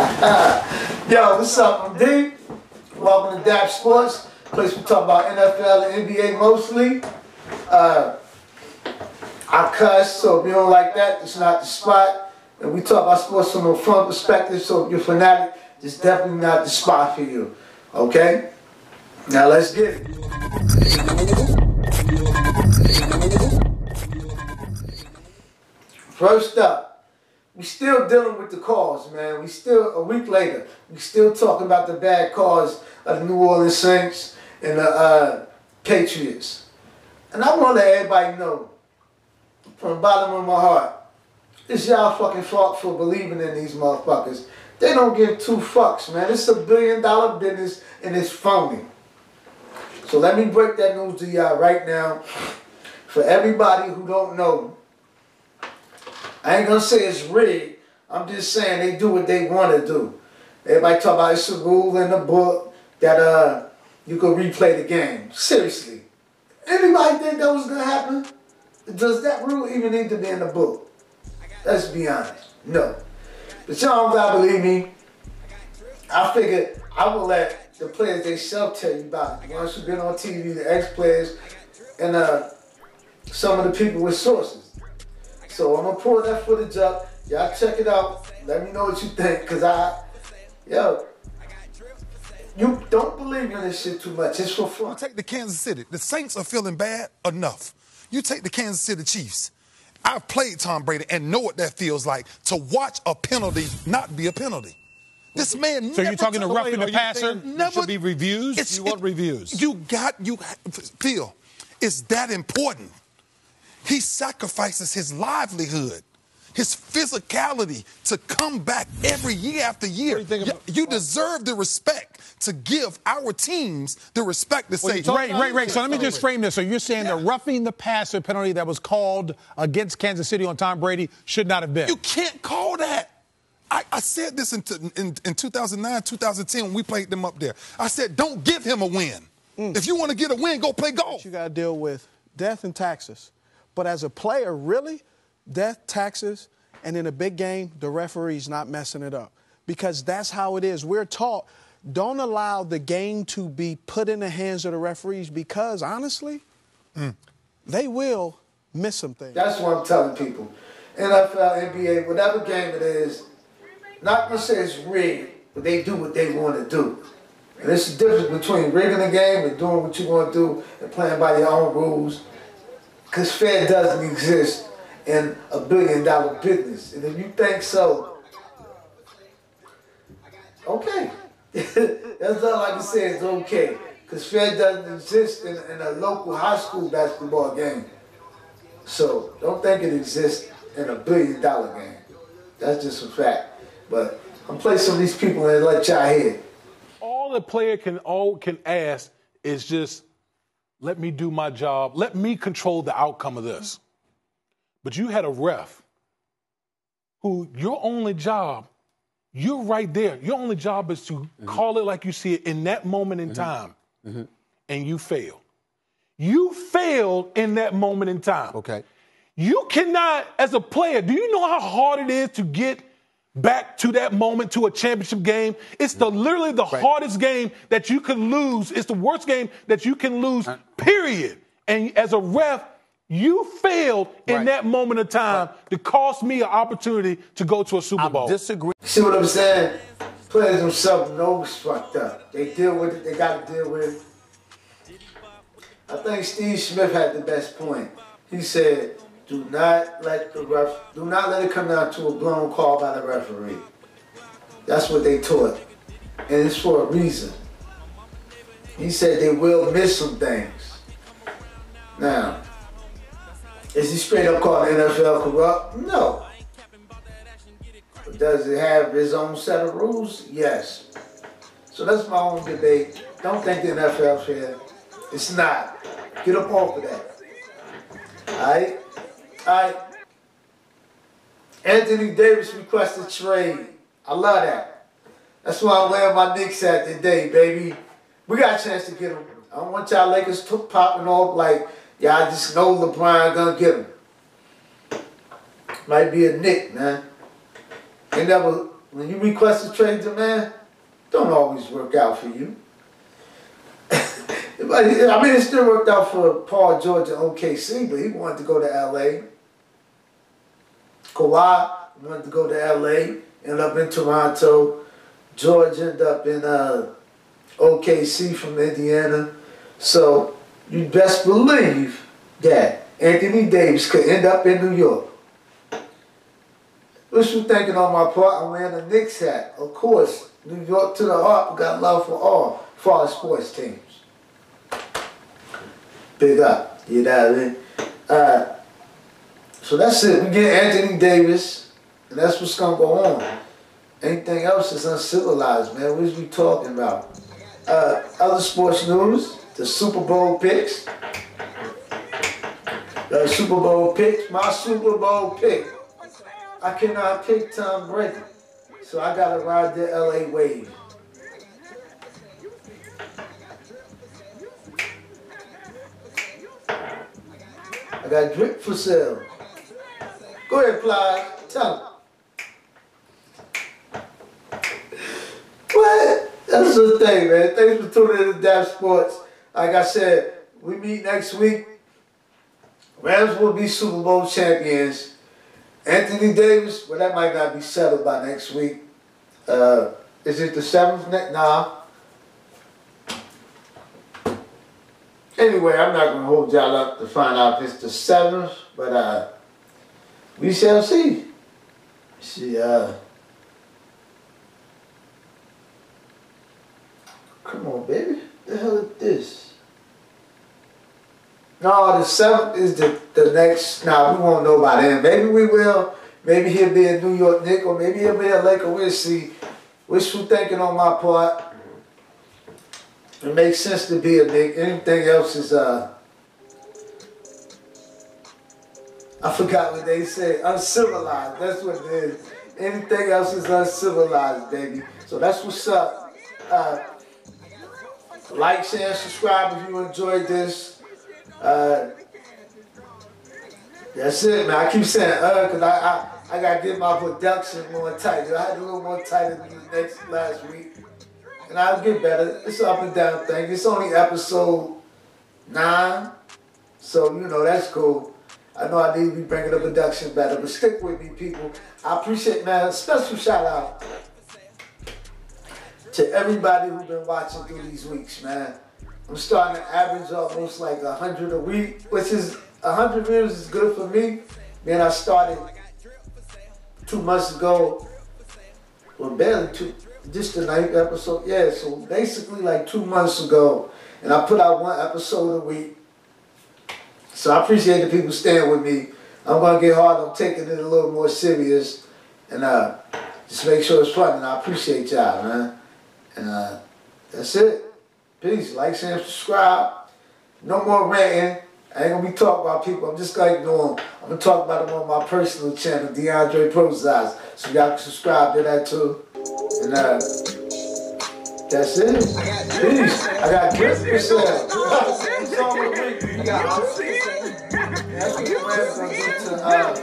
Yo, what's up? I'm D. Welcome to DAP Sports, place we talk about NFL and NBA mostly. Uh, I cuss, so if you don't like that, it's not the spot. And we talk about sports from a fun perspective, so if you're fanatic, it's definitely not the spot for you. Okay? Now let's get it. First up, we still dealing with the calls, man. We still a week later, we still talking about the bad calls of the New Orleans Saints and the uh, Patriots. And I want to let everybody know, from the bottom of my heart, it's y'all fucking fault for believing in these motherfuckers. They don't give two fucks, man. It's a billion dollar business and it's phony. So let me break that news to y'all right now. For everybody who don't know, I ain't gonna say it's rigged. I'm just saying they do what they want to do. Everybody talk about it's a rule in the book that uh you could replay the game. Seriously. Anybody think that was gonna happen? Does that rule even need to be in the book? Let's be honest. No. But y'all don't gotta believe me. I figured I would let the players themselves tell you about it. Ones who've been on TV, the ex-players, and uh, some of the people with sources. So I'm gonna pull that footage up. Y'all check it out. Let me know what you think, cause I, yo, you don't believe in this shit too much. It's for fun. You take the Kansas City. The Saints are feeling bad enough. You take the Kansas City Chiefs. I've played Tom Brady and know what that feels like to watch a penalty not be a penalty. This man. So you're talking to roughing the passer? Never should be reviews. It's, you want it- reviews? You got you feel. It's that important. He sacrifices his livelihood, his physicality to come back every year after year. What do you think about- you deserve the respect to give our teams the respect to say, you talking Ray, Ray, Ray. So let me just frame this. So you're saying the roughing the passer penalty that was called against Kansas City on Tom Brady should not have been? You can't call that. I, I said this in, in, in 2009, 2010 when we played them up there. I said, don't give him a win. Mm. If you want to get a win, go play golf. you got to deal with death and taxes. But as a player, really, death, taxes, and in a big game, the referee's not messing it up. Because that's how it is. We're taught don't allow the game to be put in the hands of the referees because, honestly, mm. they will miss some things. That's what I'm telling people. NFL, NBA, whatever game it is, not gonna say it's rigged, but they do what they want to do. And it's the difference between rigging a game and doing what you want to do and playing by your own rules. Because fair doesn't exist in a billion dollar business. And if you think so, okay. That's all I can say is okay. Because fair doesn't exist in, in a local high school basketball game. So don't think it exists in a billion dollar game. That's just a fact. But I'm play some of these people and let y'all hear. all the player can all can ask is just let me do my job. Let me control the outcome of this. But you had a ref who your only job, you're right there. Your only job is to mm-hmm. call it like you see it in that moment in mm-hmm. time. Mm-hmm. And you fail. You failed in that moment in time. Okay. You cannot, as a player, do you know how hard it is to get back to that moment to a championship game? It's the mm-hmm. literally the hardest game that you can lose. It's the worst game that you can lose, uh, period. And as a ref, you failed in Right. that moment of time to cost me an opportunity to go to a Super Bowl. I Disagree. See what I'm saying? Players themselves know it's fucked up. They deal with it, they gotta deal with it. I think Steve Smith had the best point. He said, do not let the ref do not let it come down to a blown call by the referee. That's what they taught. And it's for a reason. He said they will miss some things. Now, is he straight up the NFL corrupt? No. But does it have its own set of rules? Yes. So that's my own debate. Don't think the NFL fair. It's not. Get up off of that. Alright? Alright. Anthony Davis requested trade. I love that. That's why I'm wearing my Knicks hat today, baby. We got a chance to get him. I don't want y'all Lakers to popping off like y'all just know LeBron gonna get him. Might be a Knick, man. They never when you request a trade demand, don't always work out for you. I mean, it still worked out for Paul George and OKC, but he wanted to go to LA. Kawhi wanted to go to LA, ended up in Toronto. George ended up in uh, OKC from Indiana. So you best believe that Anthony Davis could end up in New York. You thinking on my part? I'm wearing a Knicks hat. Of course, New York to the heart. Got love for all for our sports teams. Big up. You know what I mean? Uh, so that's it. We get Anthony Davis, and that's what's gonna go on. Anything else is uncivilized, man. What is we talking about? Uh, other sports news, the Super Bowl picks. The Super Bowl picks, my Super Bowl pick. I cannot pick Tom Brady. So I gotta ride the LA wave. Got drink for sale. Go ahead, Fly. Tell him. What? That's the thing, man. Thanks for tuning in to Dap Sports. Like I said, we meet next week. Rams will be Super Bowl champions. Anthony Davis, well, that might not be settled by next week. Uh, is it the seventh? Nah. Anyway, I'm not going to hold y'all up to find out if it's the seventh, but uh, we shall see. See, uh, come on, baby. The hell is this? No, the seventh is the, the next. Now, we won't know by then. Maybe we will. Maybe he'll be a New York Knick or maybe he'll be a Laker. We'll see. Wishful thinking on my part. It makes sense to be a Knick. Anything else is, uh, I forgot what they say. Uncivilized. That's what it is. Anything else is uncivilized, baby. So that's what's up. Uh, like, share, subscribe if you enjoyed this. Uh, that's it, man. I keep saying uh, because I, I, I got to get my production more tight. I had a little more tighter than the next last week. And I'll get better. It's up and down thing. It's only episode nine. So, you know, that's cool. I know I need to be bringing the production better, but stick with me, people. I appreciate, man. Special shout out to everybody who's been watching through these weeks, man. I'm starting to average almost like a hundred a week, which is a hundred views is good for me. Man, I started two months ago, well, barely two, just the ninth episode. Yeah, so basically like two months ago, and I put out one episode a week. So I appreciate the people staying with me. I'm gonna get hard. I'm taking it a little more serious, and uh, just make sure it's fun. And I appreciate y'all, man. And uh, that's it. Peace. Like, share, subscribe. No more ranting. I ain't gonna be talking about people. I'm just gonna ignore them. I'm gonna talk about them on my personal channel, DeAndre Prozaz. So y'all can subscribe to that too. And uh, that's it. Peace. I got gifts for sale. Song of the week. You got That's what gonna get to uh,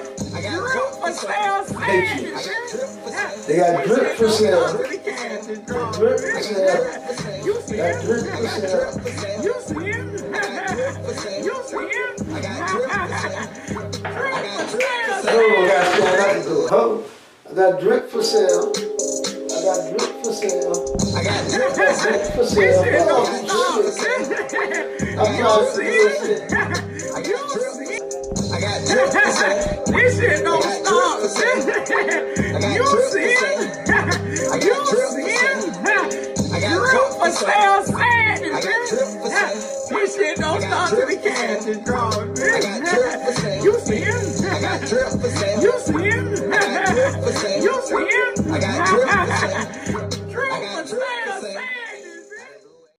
Patriots. They got drip for sale. Drip for sale. Got drip for sale. You see him? You see him? I got drip for sale. I got can do. Ho. I got drip for sale. I got drip for sale. I got drip for sale. Drip for sale. Oh, shit. I'm trying to see this shit. I got drip. I got drip for sale. This shit don't stop. You see him? I You got drip see for sale. I got Drip drip for for sale. sale, I got drip for sale. This shit don't stop till the cash is drawn. I got drip for sale. You see him? I got drip for sale. You see him? drip for sale. You see him? I got drip